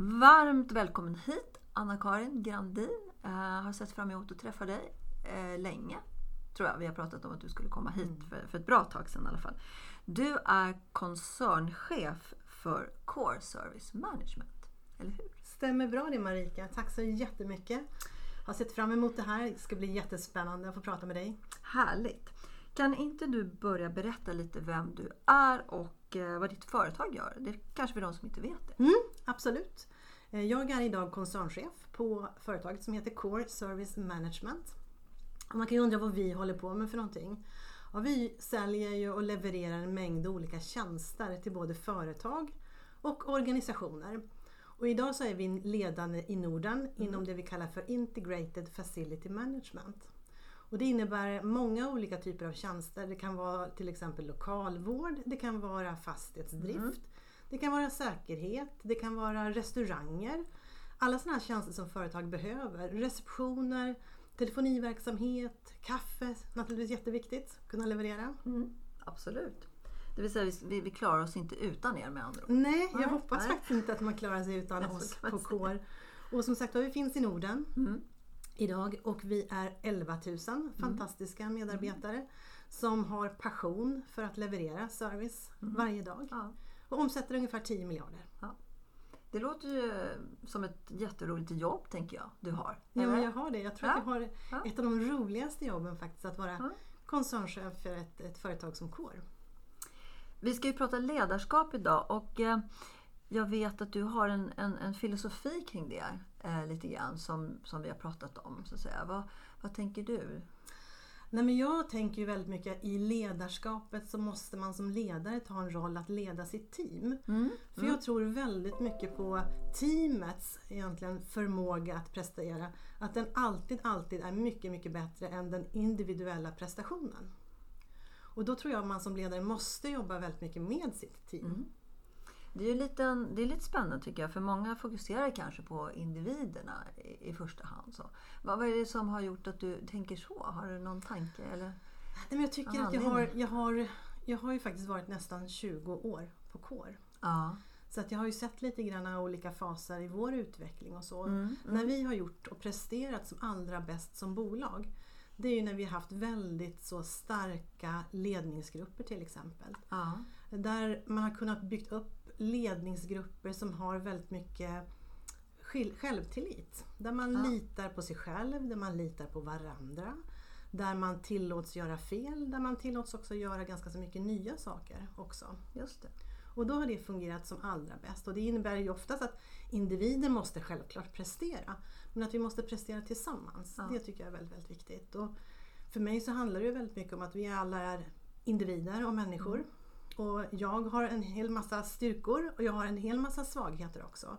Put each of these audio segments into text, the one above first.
Varmt välkommen hit Anna-Karin Grandin. Uh, har sett fram emot att träffa dig uh, länge. Tror jag. Vi har pratat om att du skulle komma hit mm. för, för ett bra tag sedan i alla fall. Du är koncernchef för Core Service Management. Eller hur? Stämmer bra det Marika. Tack så jättemycket. Har sett fram emot det här. Det ska bli jättespännande att få prata med dig. Härligt. Kan inte du börja berätta lite vem du är och eh, vad ditt företag gör? Det är kanske för de som inte vet det. Mm, absolut. Eh, jag är idag koncernchef på företaget som heter Core Service Management. Man kan ju undra vad vi håller på med för någonting. Ja, vi säljer ju och levererar en mängd olika tjänster till både företag och organisationer. Och idag så är vi ledande i Norden mm. inom det vi kallar för Integrated Facility Management. Och det innebär många olika typer av tjänster. Det kan vara till exempel lokalvård, det kan vara fastighetsdrift, mm. Det kan vara säkerhet, det kan vara restauranger. Alla sådana här tjänster som företag behöver. Receptioner, telefoniverksamhet, kaffe, naturligtvis jätteviktigt att kunna leverera. Mm. Absolut. Det vill säga vi, vi klarar oss inte utan er med andra ord. Nej, jag Nej. hoppas Nej. faktiskt inte att man klarar sig utan oss på KOR. Och som sagt vi finns i Norden. Mm idag och vi är 11 000 mm. fantastiska medarbetare mm. som har passion för att leverera service mm. varje dag ja. Och omsätter ungefär 10 miljarder. Ja. Det låter ju som ett jätteroligt jobb tänker jag du har. Ja, men jag har det. Jag tror ja. att jag har ett av de roligaste jobben faktiskt att vara koncernchef för ett, ett företag som Core. Vi ska ju prata ledarskap idag och eh, jag vet att du har en, en, en filosofi kring det eh, lite grann som, som vi har pratat om. Så att säga. Vad, vad tänker du? Nej, men jag tänker ju väldigt mycket i ledarskapet så måste man som ledare ta en roll att leda sitt team. Mm. För mm. jag tror väldigt mycket på teamets egentligen förmåga att prestera. Att den alltid, alltid är mycket, mycket bättre än den individuella prestationen. Och då tror jag att man som ledare måste jobba väldigt mycket med sitt team. Mm. Det är, lite, det är lite spännande tycker jag, för många fokuserar kanske på individerna i, i första hand. Så. Vad, vad är det som har gjort att du tänker så? Har du någon tanke? Eller? Nej, men jag tycker att jag har, jag, har, jag har ju faktiskt varit nästan 20 år på KÅR. Ja. Så att jag har ju sett lite grann olika faser i vår utveckling och så. Mm, mm. När vi har gjort och presterat som allra bäst som bolag det är ju när vi har haft väldigt så starka ledningsgrupper till exempel. Ja. Där man har kunnat bygga upp ledningsgrupper som har väldigt mycket självtillit. Där man ja. litar på sig själv, där man litar på varandra. Där man tillåts göra fel, där man tillåts också göra ganska så mycket nya saker också. Just det. Och då har det fungerat som allra bäst. Och det innebär ju oftast att individer måste självklart prestera. Men att vi måste prestera tillsammans. Ja. Det tycker jag är väldigt, väldigt viktigt. Och för mig så handlar det väldigt mycket om att vi alla är individer och människor. Mm. Och jag har en hel massa styrkor och jag har en hel massa svagheter också.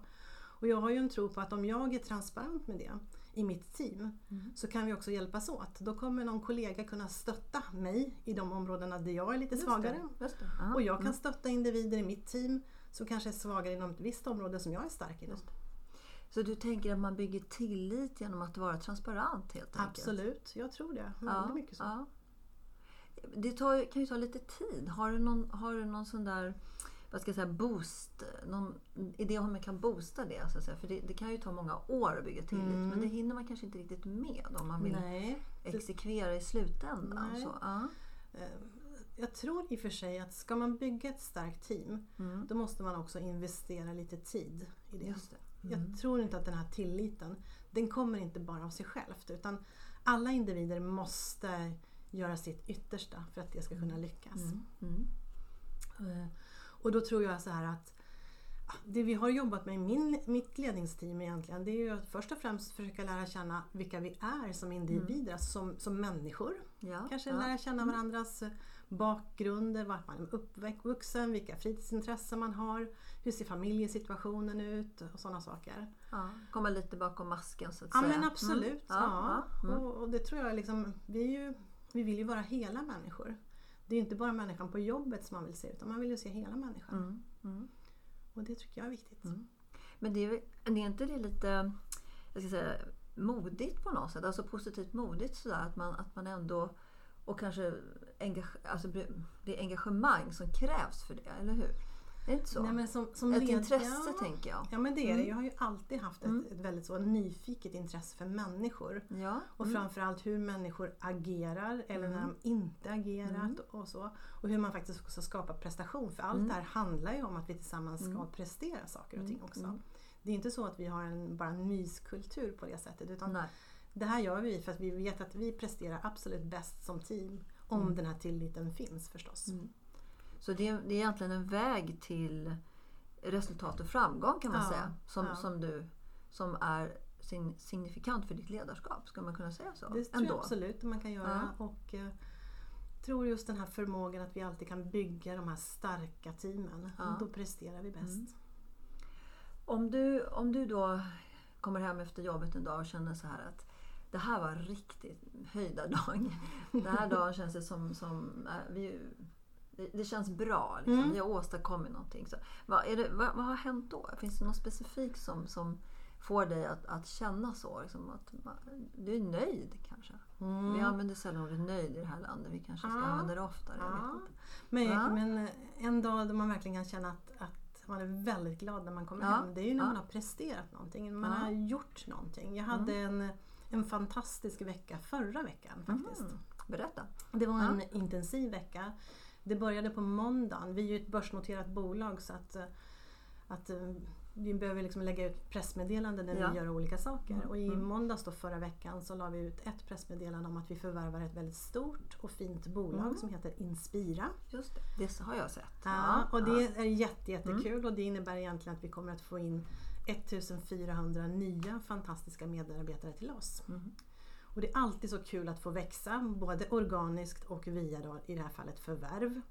Och jag har ju en tro på att om jag är transparent med det i mitt team mm. så kan vi också hjälpas åt. Då kommer någon kollega kunna stötta mig i de områdena där jag är lite just svagare. Det, det. Och jag kan mm. stötta individer i mitt team som kanske är svagare inom ett visst område som jag är stark inom. Så du tänker att man bygger tillit genom att vara transparent helt enkelt? Absolut, jag tror det. Ja, mycket så. Ja det tar, kan ju ta lite tid. Har du någon, har du någon sån där vad ska jag säga, boost, någon idé om hur man kan boosta det? Så att säga. För det, det, kan ju ta många år att bygga tillit mm. men det hinner man kanske inte riktigt med om man vill Nej. exekvera i slutändan. Så, ja. Eh, jag tror i och för sig att ska man bygga ett starkt team mm. då måste man också investera lite tid i det. Just det. Mm. Jag tror inte att den här tilliten, den kommer inte bara av sig självt utan alla individer måste göra sitt yttersta för att det ska kunna lyckas. Mm. Mm. Eh, och då tror jag så här att det vi har jobbat med i min, mitt ledningsteam egentligen det är ju att först och främst försöka lära känna vilka vi är som individer, mm. alltså som, som människor. Ja, Kanske ja. lära känna mm. varandras bakgrunder, vart man är uppvuxen, vilka fritidsintressen man har, hur ser familjesituationen ut och sådana saker. Ja, komma lite bakom masken så att ja, säga. Ja men absolut. Mm. Ja. Mm. Och, och, det tror jag liksom, vi, ju, vi vill ju vara hela människor. Det är inte bara människan på jobbet som man vill se utan man vill ju se hela människan. Mm. mm. Och det tycker jag är viktigt. Mm. Men det är, det är inte det lite jag ska säga, modigt på något sätt? Alltså positivt modigt sådär att man, att man ändå och kanske engage, alltså det engagemang som krävs för det, eller hur? Är det inte så? Nej, som, som ett led, intresse ja, tänker jag. Ja men det är det. Mm. Jag har ju alltid haft ett, mm. ett väldigt så nyfiket intresse för människor. Ja. Och mm. framförallt hur människor agerar eller när mm. de inte agerat mm. och så. Och hur man faktiskt också skapar prestation. För allt det här handlar ju om att vi tillsammans ska prestera saker och ting också. Det är inte så att vi har en, bara en myskultur på det sättet. Utan Nej. Det här gör vi för att vi vet att vi presterar absolut bäst som team. Om mm. den här tilliten finns förstås. Mm. Så det är, det är egentligen en väg till resultat och framgång kan man ja, säga. Som, ja. som, du, som är signifikant för ditt ledarskap. Ska man kunna säga så? Det tror jag absolut att man kan göra. Ja. Och, eh, tror just den här förmågan att vi alltid kan bygga de här starka teamen. Då presterar vi bäst. Mm. Om, du, om du då kommer hem efter jobbet en dag och känner så här att det här var riktigt höjda dag. Den här dagen känns det som, som äh, vi, det, det, känns bra. Liksom. Mm. Vi har åstadkommit någonting. Så, vad, det, vad, vad, har hänt då? Finns det något specifikt som, som får dig att, att känna så? Liksom att du är nöjd kanske? Mm. Vi använder sällan ordet nöjd i det här landet. Vi kanske ska ja. använda det oftare. Ja. Men, ja. men en dag då man verkligen kan känna att, att man är väldigt glad när man kommer hem. Det är ju när man har presterat någonting. Man har gjort någonting. Jag hade mm. en en fantastisk vecka förra veckan faktiskt. Mm. Berätta. Det var en ja. intensiv vecka. Det började på måndagen. Vi är ju ett börsnoterat bolag så att, att eh, vi behöver liksom lägga ut pressmeddelanden när ja. vi gör olika saker. Mm. Och i mm. måndags då förra veckan så la vi ut ett pressmeddelande om att vi förvärvar ett väldigt stort och fint bolag mm. som heter Inspira. Just det, det har jag sett. Ja, och det är jätte, jättekul mm. och det innebär egentligen att vi kommer att få in 1400 nya fantastiska medarbetare till oss. Mm. Och det är alltid så kul att få växa, både organiskt och via då, i det här fallet förvärv.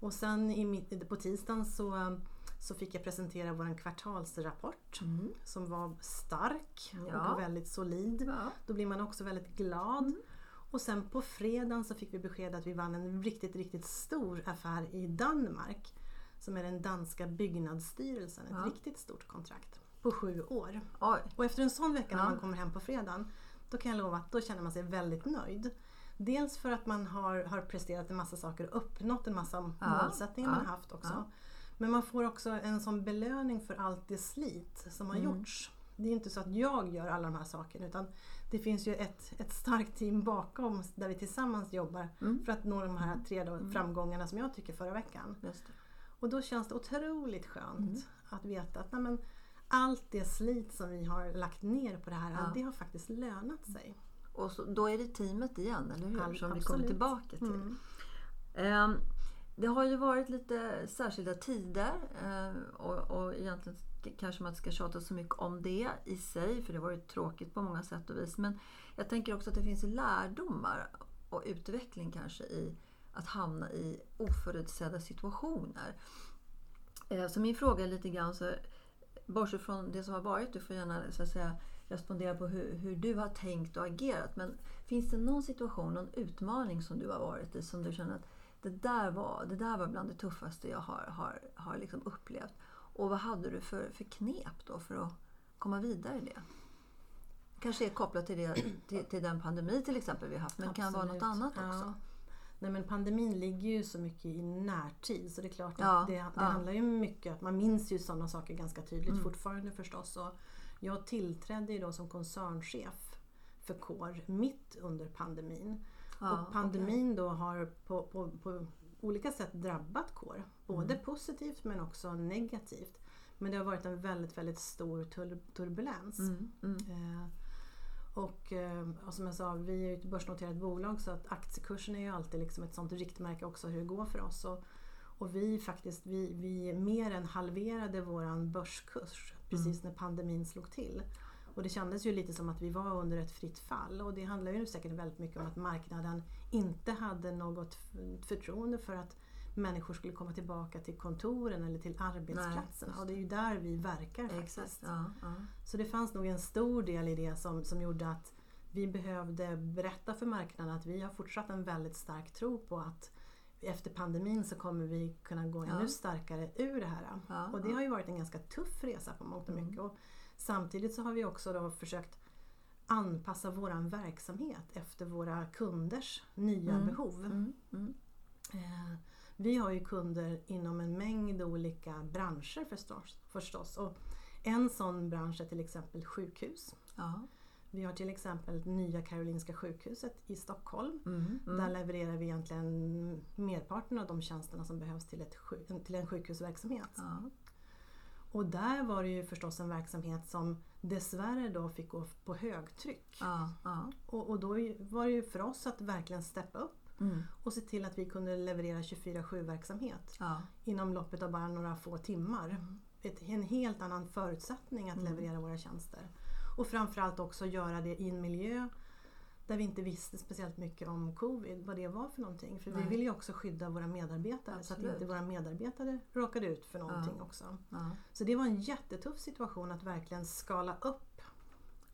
Och sen i, på tisdagen så, så fick jag presentera vår kvartalsrapport mm. som var stark ja. och väldigt solid. Ja. Då blir man också väldigt glad. Mm. Och sen på fredagen så fick vi besked att vi vann en riktigt, riktigt stor affär i Danmark. Som är den danska byggnadsstyrelsen, ett ja. riktigt stort kontrakt på sju år. Oj. Och efter en sån vecka när man kommer hem på fredagen, då kan jag lova att då känner man sig väldigt nöjd. Dels för att man har, har presterat en massa saker och uppnått en massa ja. målsättningar ja. man haft också. Ja. Men man får också en sån belöning för allt det slit som har mm. gjorts. Det är inte så att jag gör alla de här sakerna utan det finns ju ett, ett starkt team bakom där vi tillsammans jobbar mm. för att nå de här tre mm. framgångarna som jag tycker förra veckan. Och då känns det otroligt skönt mm. att veta att nej men, allt det slit som vi har lagt ner på det här, ja. det har faktiskt lönat sig. Och så, då är det teamet igen, eller hur? All, som absolut. vi kommer tillbaka till. Mm. Um, det har ju varit lite särskilda tider uh, och, och egentligen kanske man inte ska tjata så mycket om det i sig för det var ju tråkigt på många sätt och vis. Men jag tänker också att det finns lärdomar och utveckling kanske i att hamna i oförutsedda situationer. Uh, så min fråga är lite grann så bortsett från det som har varit, du får gärna så att säga, respondera på hur, hur, du har tänkt och agerat. Men finns det någon situation, någon utmaning som du har varit i som du känner att det där var, det där var bland det tuffaste jag har, har, har liksom upplevt. Och vad hade du för, för knep då för att komma vidare i det? kanske är kopplat till, det, till, till den pandemi till exempel vi har haft, men det kan vara något annat också. Ja. Nej men pandemin ligger ju så mycket i närtid så det är klart ja, att det, det ja. handlar ju mycket att man minns ju sådana saker ganska tydligt mm. fortfarande förstås. Och jag tillträdde ju då som koncernchef för KOR mitt under pandemin. Ja, och pandemin okay. då har på, på, på, olika sätt drabbat KOR. Både mm. positivt men också negativt. Men det har varit en väldigt, väldigt stor turbulens. Mm, mm. Eh, och, eh, och, som jag sa, vi är ju ett börsnoterat bolag så att aktiekursen är ju alltid liksom ett sånt riktmärke också hur det går för oss. Och, och vi faktiskt, vi, vi mer än halverade våran börskurs precis mm. när pandemin slog till. Och det kändes ju lite som att vi var under ett fritt fall och det handlar ju säkert väldigt mycket om att marknaden inte hade något förtroende för att människor skulle komma tillbaka till kontoren eller till arbetsplatserna. Nej, och det är ju där vi verkar faktiskt. Ja, ja. Så det fanns nog en stor del i det som, som gjorde att vi behövde berätta för marknaden att vi har fortsatt en väldigt stark tro på att efter pandemin så kommer vi kunna gå ännu ja. starkare ur det här. och det har ju varit en ganska tuff resa på mångt och mycket. Mm. Och samtidigt så har vi också då försökt anpassa våran verksamhet efter våra kunders nya mm. behov. Mm. mm. Eh, vi har ju kunder inom en mängd olika branscher förstås. förstås. Och en sån bransch är till exempel sjukhus. Ja. Vi har till exempel Nya Karolinska sjukhuset i Stockholm. Mm, mm. Där levererar vi egentligen merparten av de tjänsterna som behövs till, ett, till en sjukhusverksamhet. Ja. Och där var det ju förstås en verksamhet som dessvärre då fick gå på högtryck. Ja, ja. Och, och, då var det ju för oss att verkligen steppa upp Mm. Och se till att vi kunde leverera 24-7 verksamhet ja. inom loppet av bara några få timmar. Mm. Ett, en helt annan förutsättning att mm. leverera våra tjänster. Och framförallt också göra det i en miljö där vi inte visste speciellt mycket om covid, vad det var för någonting. För Nej. vi ville ju också skydda våra medarbetare Absolut. så att inte våra medarbetare råkade ut för någonting ja. också. Ja. Så det var en jättetuff situation att verkligen skala upp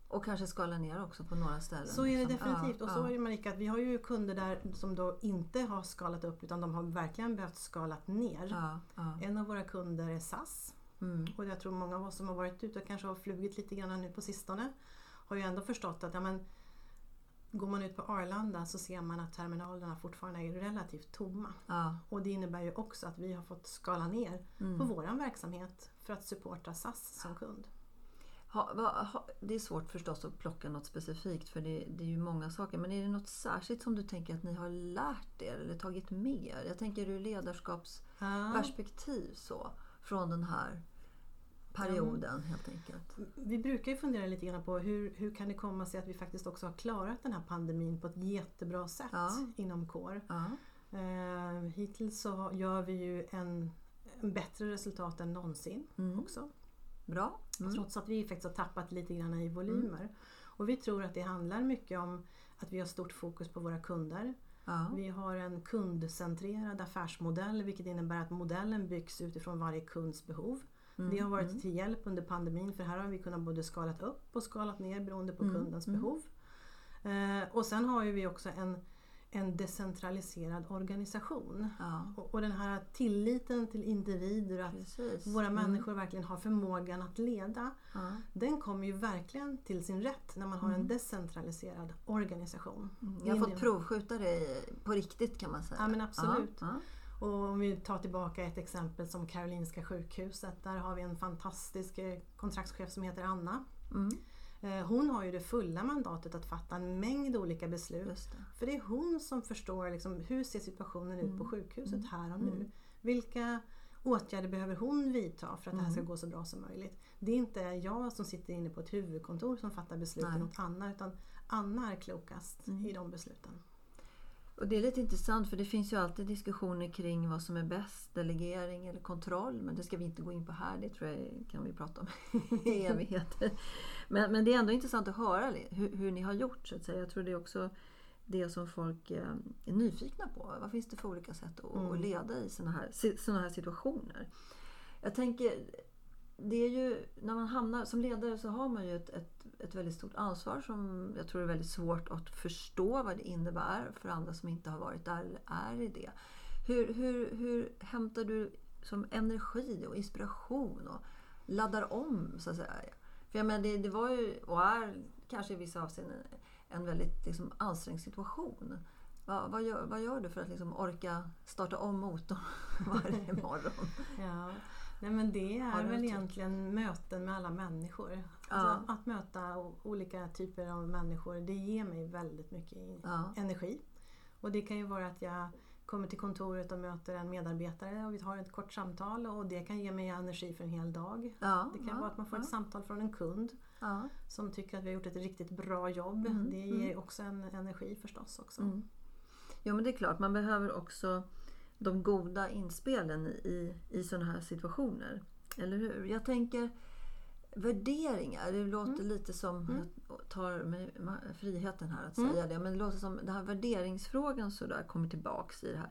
och kanske skala ner också på några ställen. Så är det liksom. definitivt. Ja, och så ja. är det Marika, att vi har ju kunder där som då inte har skalat upp utan de har verkligen behövt skalat ner. Ja, en av våra kunder är SAS. Mm. Och jag tror många av oss som har varit ute och kanske har flugit lite grann nu på sistone har ju ändå förstått att ja, men, går man ut på Arlanda så ser man att terminalerna fortfarande är relativt tomma. Och det innebär ju också att vi har fått skala ner mm. på våran verksamhet för att supporta SAS som kund. Ha, ha, det är svårt förstås att plocka något specifikt för det, det, är ju många saker. Men är det något särskilt som du tänker att ni har lärt er eller tagit med er? Jag tänker ur ledarskapsperspektiv så, från den här perioden helt enkelt. Vi brukar ju fundera lite grann på hur, hur kan det komma sig att vi faktiskt också har klarat den här pandemin på ett jättebra sätt ja. inom KOR. Ja. Eh, hittills så gör vi ju en, en bättre resultat än någonsin mm. också. Bra. Mm. Trots att vi faktiskt har tappat lite grann i volymer. Mm. Och vi tror att det handlar mycket om att vi har stort fokus på våra kunder. Ja. Vi har en kundcentrerad affärsmodell vilket innebär att modellen byggs utifrån varje kunds behov. Mm. Det har varit mm. till hjälp under pandemin för här har vi kunnat både skalat upp och skalat ner beroende på mm. kundens mm. behov. Eh, och sen har ju vi också en en decentraliserad organisation. Ja. Och, och, den här tilliten till individer, att Precis. våra mm. människor verkligen har förmågan att leda. Ja. Den kommer ju verkligen till sin rätt när man har mm. en decentraliserad organisation. Mm. Jag har fått provskjuta det på riktigt kan man säga. Ja men absolut. Ja. Och om vi tar tillbaka ett exempel som Karolinska sjukhuset. Där har vi en fantastisk eh, kontraktschef som heter Anna. Eh, hon har ju det fulla mandatet att fatta en mängd olika beslut. Det. För det är hon som förstår liksom, hur ser situationen ut på mm. sjukhuset mm. här och nu. Mm. Vilka åtgärder behöver hon vidta för att det här ska gå så bra som möjligt. Det är inte jag som sitter inne på ett huvudkontor som fattar besluten åt Anna utan Anna är klokast i de besluten. Och Det är lite intressant för det finns ju alltid diskussioner kring vad som är bäst, delegering eller kontroll. Men det ska vi inte gå in på här, det tror jag kan vi prata om i evigheter. Men, men det är ändå intressant att höra hur, hur, ni har gjort. Så att säga. Jag tror det är också det som folk eh, är nyfikna på. Vad finns det för olika sätt att, mm. leda i sådana här, såna här situationer? Jag tänker, det är ju, när man hamnar som ledare så har man ju ett, ett, ett väldigt stort ansvar som jag tror är väldigt svårt att förstå vad det innebär för andra som inte har varit där eller är i det. Hur, hur, hur hämtar du som energi och inspiration och laddar om så att säga? För jag menar, det, det var ju och är kanske i vissa avseenden en väldigt liksom, ansträngd situation. Va, vad, gör, vad gör du för att liksom orka starta om motorn varje morgon? ja. Nej men det är väl egentligen möten med alla människor. Alltså ja. Att möta olika typer av människor det ger mig väldigt mycket ja. energi. Och det kan ju vara att jag kommer till kontoret och möter en medarbetare och vi har ett kort samtal och det kan ge mig energi för en hel dag. Ja, det kan ja, vara att man får ja. ett samtal från en kund som tycker att vi har gjort ett riktigt bra jobb. Mm, det ger mm. också en energi förstås. också. Mm. Jo men det är klart, man behöver också de goda inspelen i, i sådana här situationer. Eller hur? Jag tänker värderingar. Det låter mm. lite som, mm. jag tar mig friheten här att mm. säga det, men det låter som den här värderingsfrågan sådär kommer tillbaks i det här.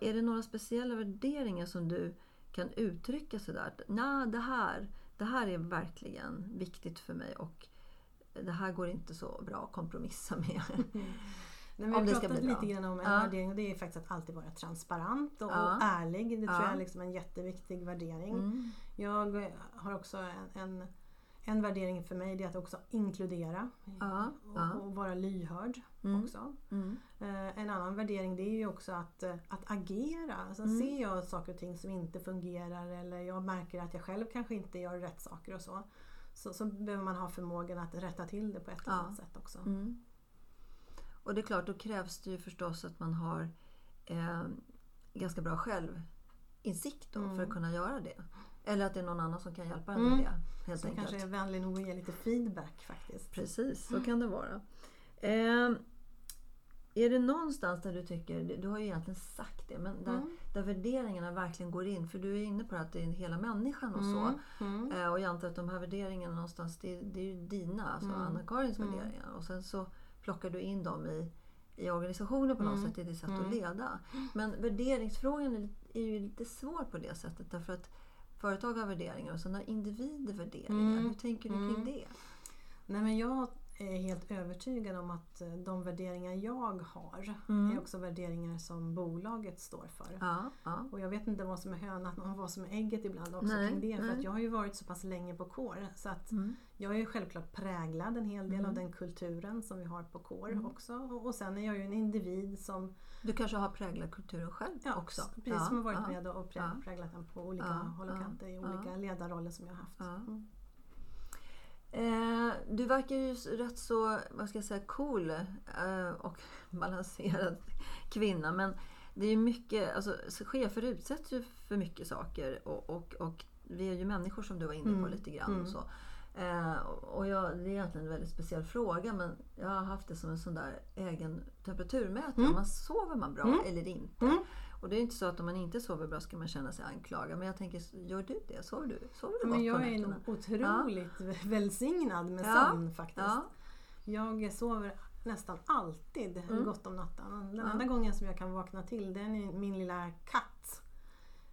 Är det några speciella värderingar som du kan uttrycka sådär? Nej, det här, det här är verkligen viktigt för mig och det här går inte så bra att kompromissa med. Nej, vi har pratat lite grann om en ja. värdering och det är faktiskt att alltid vara transparent och, ja. och ärlig. Det tror jag är liksom en jätteviktig värdering. Mm. Jag har också en, en, en, värdering för mig det är att också inkludera ja. Och, och, vara lyhörd. Mm. också. Mm. Eh, en annan värdering det är ju också att, eh, att agera. Alltså, mm. Ser jag saker och ting som inte fungerar eller jag märker att jag själv kanske inte gör rätt saker och så. Så, så behöver man ha förmågan att rätta till det på ett eller annat sätt också. Mm. Och det är klart, då krävs det ju förstås att man har eh, ganska bra självinsikt mm. för att kunna göra det. Eller att det är någon annan som kan hjälpa en med mm. det. Helt som enkelt. kanske är vänlig nog att ge lite feedback faktiskt. Precis, så kan det vara. Eh, är det någonstans där du tycker, du har ju egentligen sagt det, men där, mm. där värderingarna verkligen går in. För du är inne på att det är hela människan och så. Mm. Mm. Eh, och jag antar att de här värderingarna någonstans, det, det är ju dina, alltså mm. Anna-Karins mm. värderingar. Och sen så plockar du in dem i, i organisationen på något mm. sätt, i ditt sätt mm. att leda. Men värderingsfrågan är, är ju lite svår på det sättet därför att företag har värderingar och sen har individer värderingar. Mm. Hur tänker du kring mm. det? Nej, men jag är helt övertygad om att eh, de värderingar jag har mm. är också värderingar som bolaget står för. Ja, ja. Och jag vet inte vad som är hönan och vad som är ägget ibland också nej, kring det. För att jag har ju varit så pass länge på KOR så att mm. jag är självklart präglad en hel del mm. av den kulturen som vi har på KOR mm. också. Och, och sen är jag ju en individ som du kanske har präglat kulturen själv ja, också? precis. Ja, som har varit med och präglat den på olika håll och kanter i olika ledarroller som jag har haft. Mm. Eh, du verkar ju rätt så, vad ska jag säga, cool eh, och balanserad kvinna. Men det är ju mycket, alltså chefer utsätts ju för mycket saker och, och, och vi är ju människor som du var inne på mm. lite grann. Mm. Och så. Eh, och jag, det är egentligen en väldigt speciell fråga men jag har haft det som en sån där egen temperaturmätare. Mm. Man sover man bra mm. eller inte? Och det är inte så att om man inte sover bra ska man känna sig anklagad. Men jag tänker, gör du det? Sover du, sover du men Jag är otroligt ja. välsignad med ja. sömn faktiskt. Ja. Jag sover nästan alltid mm. gott om natten. Den enda gången som jag kan vakna till det är när min lilla katt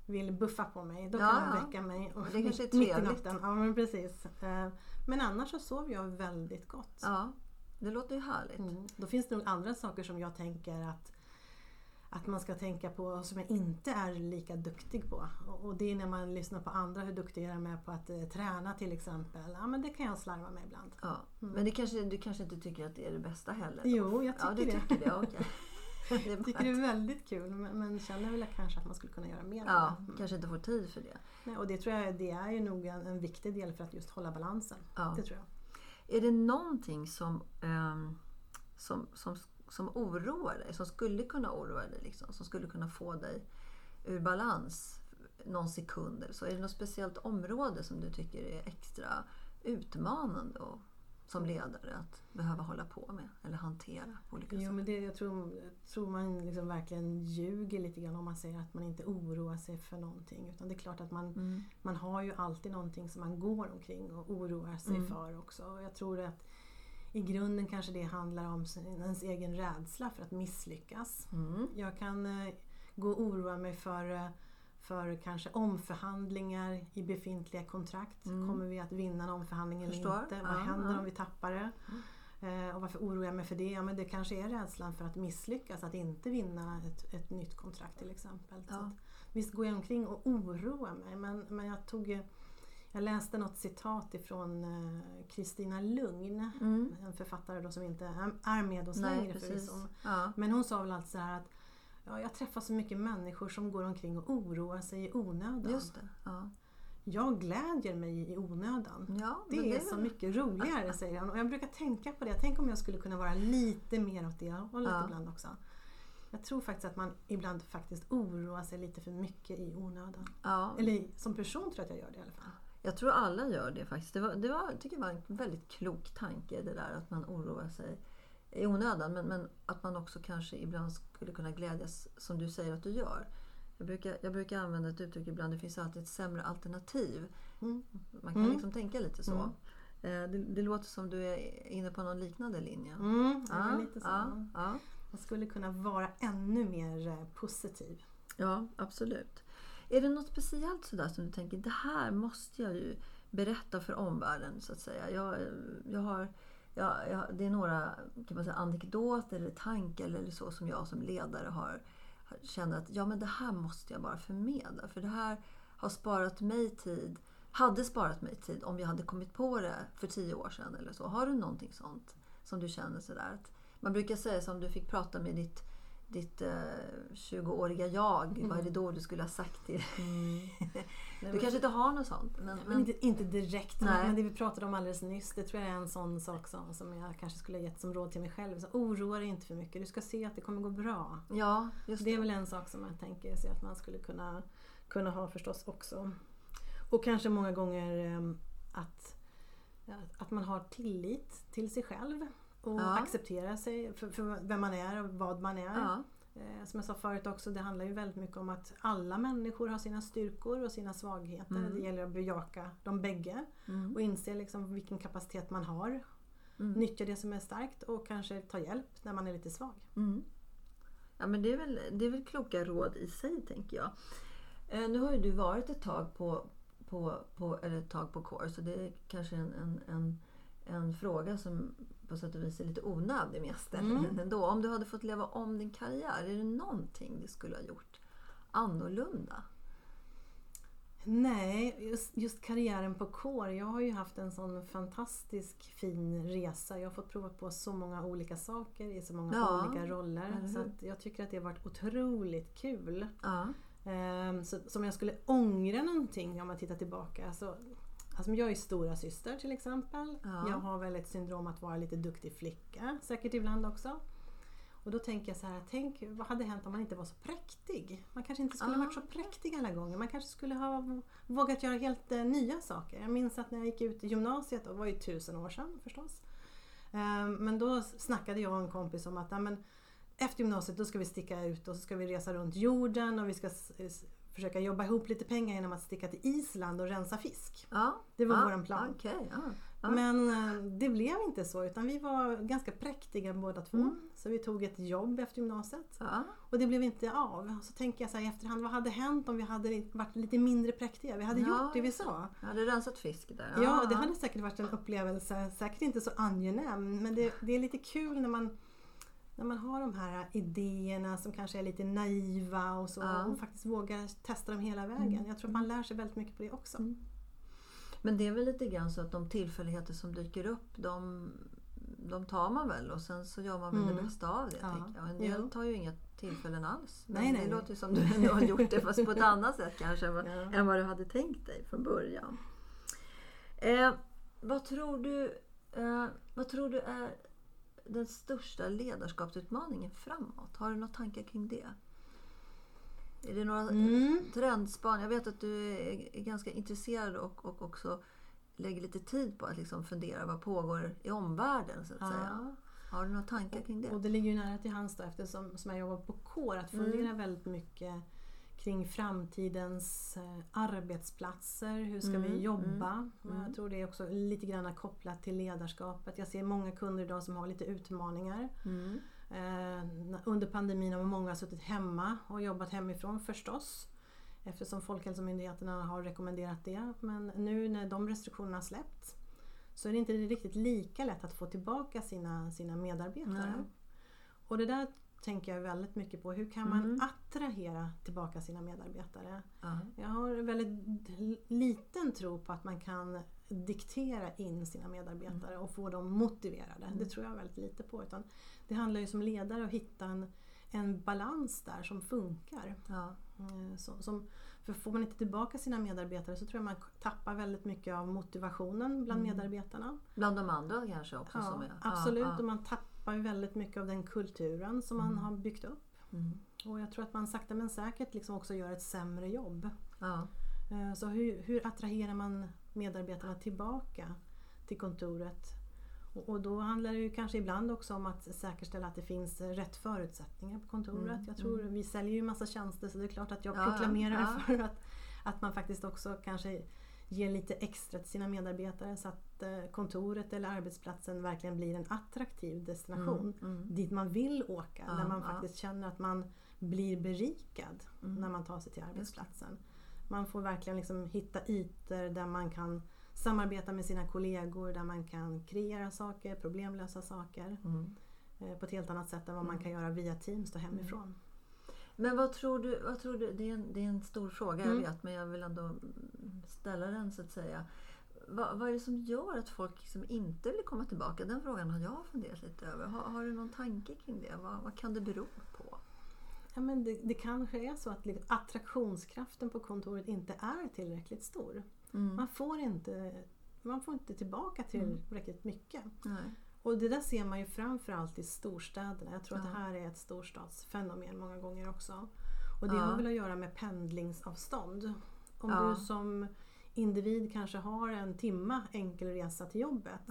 vill buffa på mig. Då kan han väcka mig och, det är mitt i natten. Ja, men, precis. Eh, men annars så sover jag väldigt gott. Ja, det låter ju härligt. Mm. Då finns det nog andra saker som jag tänker att att man ska tänka på som jag inte är lika duktig på. Och det är när man lyssnar på andra hur duktiga de är på att eh, träna till exempel. Ja men det kan jag slarva med ibland. Ja. Mm. Men det kanske, du kanske inte tycker att det är det bästa heller? Jo, jag tycker ja, du det. Tycker det. Okay. jag tycker det är väldigt kul men, men känner väl kanske att man skulle kunna göra mer. Ja, mm. kanske inte får tid för det. Nej, och det tror jag det är ju nog en, en viktig del för att just hålla balansen. Ja. Det tror jag. Är det någonting som, um, som, som som oroar dig, som skulle kunna oroa dig, liksom, som skulle kunna få dig ur balans någon sekund eller så? Är det något speciellt område som du tycker är extra utmanande och, som ledare att behöva hålla på med eller hantera på olika sätt? Jo, men det, jag tror, tror man liksom verkligen ljuger lite grann om man säger att man inte oroar sig för någonting. Utan det är klart att man, mm. man har ju alltid någonting som man går omkring och oroar sig mm. för också. Jag tror att i grunden kanske det handlar om ens egen rädsla för att misslyckas. Mm. Jag kan eh, gå och oroa mig för, eh, för kanske omförhandlingar i befintliga kontrakt. Mm. Kommer vi att vinna en omförhandling eller inte? Vad ja, händer ja. om vi tappar det? Mm. Eh, och varför oroar jag mig för det? Ja, men det kanske är rädslan för att misslyckas, att inte vinna ett, ett nytt kontrakt till exempel. Ja. Så att, visst går jag omkring och oroar mig men, men jag tog jag läste något citat ifrån eh, Kristina Lugn, mm. en författare då som inte är med oss längre förvisso. Ja. Men hon sa väl alltså så här att ja, jag träffar så mycket människor som går omkring och oroar sig i onödan. Just det, ja. Jag glädjer mig i onödan. Ja, det, det är så mycket roligare säger han. Och jag brukar tänka på det. Tänk om jag skulle kunna vara lite mer åt det hållet ja. ibland också. jag tror faktiskt att man ibland faktiskt oroar sig lite för mycket i onödan. Ja. Eller som person tror jag att jag gör det i alla fall. Jag tror alla gör det faktiskt. Det var, det var, jag tycker det var en väldigt klok tanke det där att man oroar sig i onödan. Men, men att man också kanske ibland skulle kunna glädjas som du säger att du gör. Jag brukar, jag brukar använda ett uttryck ibland, det finns alltid ett sämre alternativ. Mm. Man kan mm. liksom tänka lite så. Mm. Eh, det, det, låter som du är inne på någon liknande linje. Mm, ja, lite så. Ja, ja. Man skulle kunna vara ännu mer eh, positiv. Ja, absolut. Är det något speciellt sådär som du tänker, det här måste jag ju berätta för omvärlden så att säga. Jag, jag har, jag, jag, det är några kan man säga, anekdoter eller tankar eller så som jag som ledare har, känner att ja, men det här måste jag bara förmedla. För det här har sparat mig tid, hade sparat mig tid om jag hade kommit på det för tio år sedan eller så. Har du någonting sånt som du känner sådär? Att man brukar säga som du fick prata med ditt ditt eh, 20-åriga jag. Mm. Vad är det då du skulle ha sagt till mm. Du kanske inte har något sånt? Men, men... Inte, inte, direkt. Nej. Men det vi pratade om alldeles nyss, det tror jag är en sån sak som, som jag kanske skulle ha gett som råd till mig själv. Så oroa dig inte för mycket. Du ska se att det kommer gå bra. Ja, just det. det är väl en sak som jag tänker sig att man skulle kunna, kunna ha förstås också. Och kanske många gånger eh, att, att man har tillit till sig själv och ja. acceptera sig för, för, vem man är och vad man är. Ja. Eh, som jag sa förut också, det handlar ju väldigt mycket om att alla människor har sina styrkor och sina svagheter. Mm. Det gäller att bejaka de bägge mm. och inse liksom vilken kapacitet man har. Mm. Nyttja det som är starkt och kanske ta hjälp när man är lite svag. Mm. Ja men det är, väl, det är väl kloka råd i sig tänker jag. Eh, nu har ju du varit ett tag på, på, på, eller ett tag på Core så det är kanske en, en, en, en fråga som på sätt och vis är lite onödig mest. Mm. Ändå. Om du hade fått leva om din karriär, är det någonting du skulle ha gjort annorlunda? Nej, just, just karriären på Kår. Jag har ju haft en sån fantastisk fin resa. Jag har fått prova på så många olika saker i så många ja, olika roller. Så jag tycker att det har varit otroligt kul. Ja. Um, så, som jag skulle ångra någonting om man tittar tillbaka. Så Alltså jag är stora syster till exempel. Ja. Jag har väl ett syndrom att vara lite duktig flicka, säkert ibland också. Och då tänker jag så här, tänk vad hade hänt om man inte var så präktig? Man kanske inte skulle ha varit så präktig alla gånger. Man kanske skulle ha vågat göra helt uh, nya saker. Jag minns att när jag gick ut i gymnasiet, det var ju tusen år sedan förstås. Um, men då snackade jag och en kompis om att men, efter gymnasiet då ska vi sticka ut och så ska vi resa runt jorden och vi ska försöka jobba ihop lite pengar genom att sticka till Island och rensa fisk. Ja, det var ja, vår plan. Okay, ja. Men eh, det blev inte så utan vi var ganska präktiga båda två. Mm. Så vi tog ett jobb efter gymnasiet. Och det blev inte av. Så tänker jag så här i efterhand, vad hade hänt om vi hade varit lite mindre präktiga? Vi hade gjort det vi sa. Vi hade rensat fisk där. Ja, det hade säkert varit en upplevelse, säkert inte så angenäm. Men det, det är lite kul när man när man har de här idéerna som kanske är lite naiva och så ja. och faktiskt vågar testa dem hela vägen. Mm. Jag tror att man lär sig väldigt mycket på det också. Mm. Men det är väl lite grann så att de tillfälligheter som dyker upp de, de tar man väl och sen så gör man väl mm. det bästa av det. Ja. Jag. En del tar ju inga tillfällen alls. Men nej, nej. det låter ju som du ändå har gjort det fast på ett annat sätt kanske ja. än vad du hade tänkt dig från början. Eh, vad, tror du, eh, vad tror du är den största ledarskapsutmaningen framåt? Har du några tankar kring det? Är det några mm. trendspan? Jag vet att du är ganska intresserad och, och också lägger lite tid på att liksom fundera vad pågår i omvärlden. Så att ja. säga. Har du några tankar kring det? Och det ligger ju nära till hands då, eftersom som jag jobbar på KÅR att fundera mm. väldigt mycket kring framtidens eh, arbetsplatser. Hur ska mm, vi jobba? Mm, mm. Jag tror det är också lite grann kopplat till ledarskapet. Jag ser många kunder idag som har lite utmaningar. Mm. Eh, under pandemin har många suttit hemma och jobbat hemifrån förstås. Eftersom Folkhälsomyndigheterna har rekommenderat det. Men nu när de restriktionerna släppts så är det inte riktigt lika lätt att få tillbaka sina, sina medarbetare. Och det där tänker jag väldigt mycket på. Hur kan man mm. attrahera tillbaka sina medarbetare? Mm. Jag har väldigt liten tro på att man kan diktera in sina medarbetare mm. och få dem motiverade. Det mm. tror jag väldigt lite på. Utan det handlar ju som ledare att hitta en, en balans där som funkar. Ja. Eh, som, som, för får man inte tillbaka sina medarbetare så tror jag man tappar väldigt mycket av motivationen bland mm. medarbetarna. Bland de andra kanske också? Ja, som är. absolut. Ja, ja. Och man tappar ju väldigt mycket av den kulturen som man mm. har byggt upp. Mm. Och jag tror att man sakta men säkert liksom också gör ett sämre jobb. Ja. Eh, så hur, hur attraherar man medarbetarna tillbaka till kontoret? Och då handlar det ju kanske ibland också om att säkerställa att det finns rätt förutsättningar på kontoret. Mm, jag tror mm. Vi säljer ju massa tjänster så det är klart att jag proklamerar ja, ja. för att, att man faktiskt också kanske ger lite extra till sina medarbetare så att eh, kontoret eller arbetsplatsen verkligen blir en attraktiv destination mm, mm. dit man vill åka. Ja, där man faktiskt känner att man blir berikad mm. när man tar sig till arbetsplatsen. Man får verkligen liksom hitta ytor där man kan samarbeta med sina kollegor, där man kan kreera saker, problemlösa saker. Mm. Eh, på ett helt annat sätt än vad man mm. kan göra via Teams och hemifrån. Mm. Men vad tror du, vad tror du det, är en, det är en stor fråga jag vet men jag vill ändå ställa den så att säga. Vad, vad är det som gör att folk liksom inte vill komma tillbaka? Den frågan har jag funderat lite över. Har, har du någon tanke kring det? Vad, vad kan det bero på? Ja, men det, det kanske är så att attraktionskraften på kontoret inte är tillräckligt stor. Mm. Man, får inte, man får inte tillbaka tillräckligt mm. mycket. Nej. Och det där ser man ju framförallt i storstäderna. Jag tror ja. att det här är ett storstadsfenomen många gånger också. Och det ja. har väl att göra med pendlingsavstånd. Om ja. du som individ kanske har en timma enkel resa till jobbet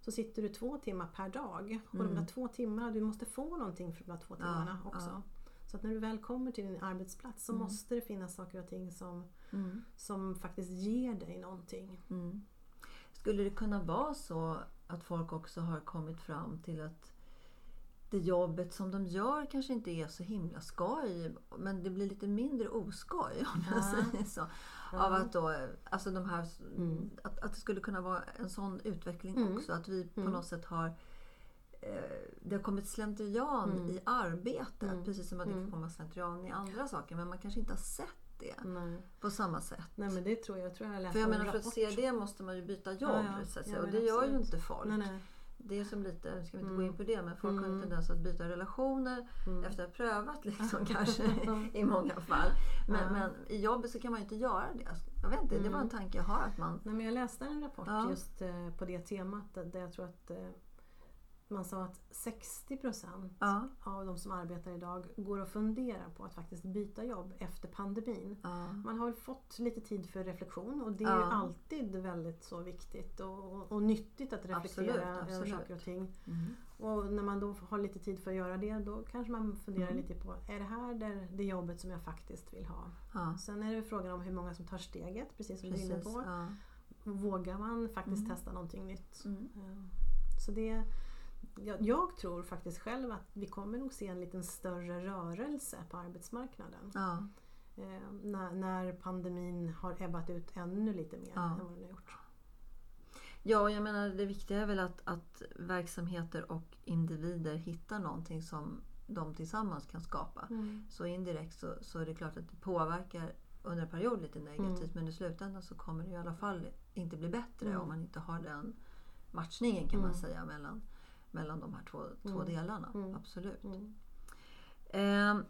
så sitter du två timmar per dag. Och mm. de där två timmarna, du måste få någonting för de där två timmarna också. Så att när du väl kommer till din arbetsplats så mm. måste det finnas saker och ting som, mm. som faktiskt ger dig någonting. Mm. Skulle det kunna vara så att folk också har kommit fram till att det jobbet som de gör kanske inte är så himla skoj men det blir lite mindre oskoj om jag ja. säger så. Ja. Av att, då, alltså de här, mm. att, att det skulle kunna vara en sån utveckling mm. också. Att vi på mm. något sätt har Eh, det har kommit slentrian mm. i arbetet. Mm. Precis som att det kan mm. komma slentrian i andra saker. Men man kanske inte har sett det Nej. på samma sätt. Nej men det tror jag. jag tror jag För jag menar för att se det måste man ju byta jobb. Ja, ja. Ja, och det gör ju inte folk. Nej, nej. Det är som lite, nu ska vi inte gå in på det, men folk mm. har en tendens att byta relationer mm. efter att ha prövat liksom kanske i många fall. Men, ja. men, i jobbet så kan man ju inte göra det. Jag vet inte, mm. det var en tanke jag har. Att man... Nej, men jag läste en rapport just eh, på det temat där jag tror att eh, man sa att 60 procent ja. av de som arbetar idag går och funderar på att faktiskt byta jobb efter pandemin. Ja. Man har fått lite tid för reflektion och det är ja. alltid väldigt så viktigt och, och, och nyttigt att reflektera absolut, över saker och ting. Mm. Och när man då har lite tid för att göra det då kanske man funderar mm. lite på, är det här det, det jobbet som jag faktiskt vill ha? Sen är det frågan om hur många som tar steget, precis som precis, du är inne på. Vågar man faktiskt mm. testa någonting nytt? Mm. Så det jag, jag, tror faktiskt själv att vi kommer nog se en lite större rörelse på arbetsmarknaden. Ja. Eh, när, när, pandemin har ebbat ut ännu lite mer ja. än vad den har gjort. Ja, jag menar det viktiga är väl att, att verksamheter och individer hittar någonting som de tillsammans kan skapa. Mm. Så indirekt så, så är det klart att det påverkar under en period lite negativt mm. men i slutändan så kommer det i alla fall inte bli bättre mm. om man inte har den matchningen kan man mm. säga mellan mellan de här två, två mm. delarna. Mm. Absolut. Mm. Eh,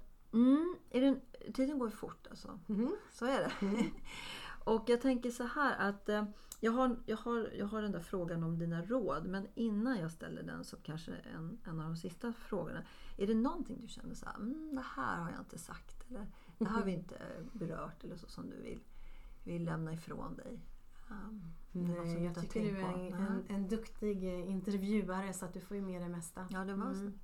är det, tiden går fort alltså. Mm. Så är det. Mm. och jag tänker så här att eh, jag, har, jag, har, jag har den där frågan om dina råd men innan jag ställer den så kanske en, en av de sista frågorna. Är det någonting du känner så här, mm, det här har jag inte sagt eller det här har vi inte berört eller så som du vill, vill lämna ifrån dig? Um, Nej, jag tycker du är en, en, en, duktig eh, intervjuare så att du får ju med det mesta. Ja, det var mm.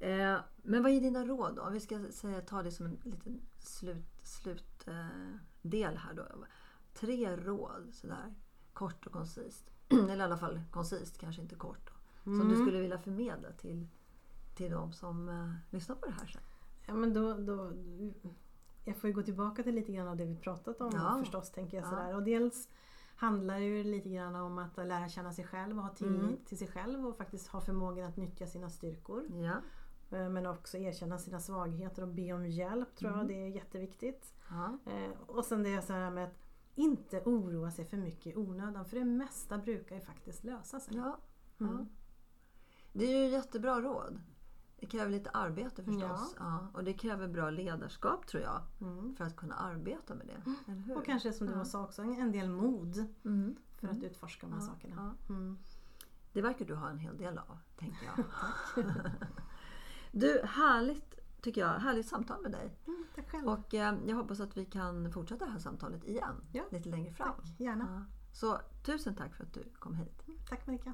Eh, men vad är dina råd då? Vi ska säga, ta det som en liten slutdel slut, eh, här då. Tre råd sådär kort och koncist. Eller i alla fall koncist, kanske inte kort. Då, mm. Som du skulle vilja förmedla till, till de som eh, lyssnar på det här sen. Ja, men då, då, jag får ju gå tillbaka till lite grann av det vi pratat om ja. förstås. tänker jag sådär. Och dels handlar det ju lite grann om att lära känna sig själv och ha tillit mm. till sig själv och faktiskt ha förmågan att nyttja sina styrkor. Ja. Eh, men också erkänna sina svagheter och be om hjälp tror mm. jag, det är jätteviktigt. Ja. Eh, och sen det så här med att inte oroa sig för mycket i onödan för det mesta brukar ju faktiskt lösa sig. Ja. Mm. Det är ju jättebra råd. Det kräver lite arbete förstås. Ja. ja. Och det kräver bra ledarskap tror jag. Mm. För att kunna arbeta med det. Mm. Och kanske som du ja. sa också, en del mod. Mm. För att mm. utforska de här ja. sakerna. Mm. Det verkar du ha en hel del av, tänker jag. du, härligt tycker jag, härligt samtal med dig. Mm, tack själv. Och eh, jag hoppas att vi kan fortsätta det här samtalet igen ja. lite längre fram. Tack, gärna. Så tusen tack för att du kom hit. Mm, tack Marika.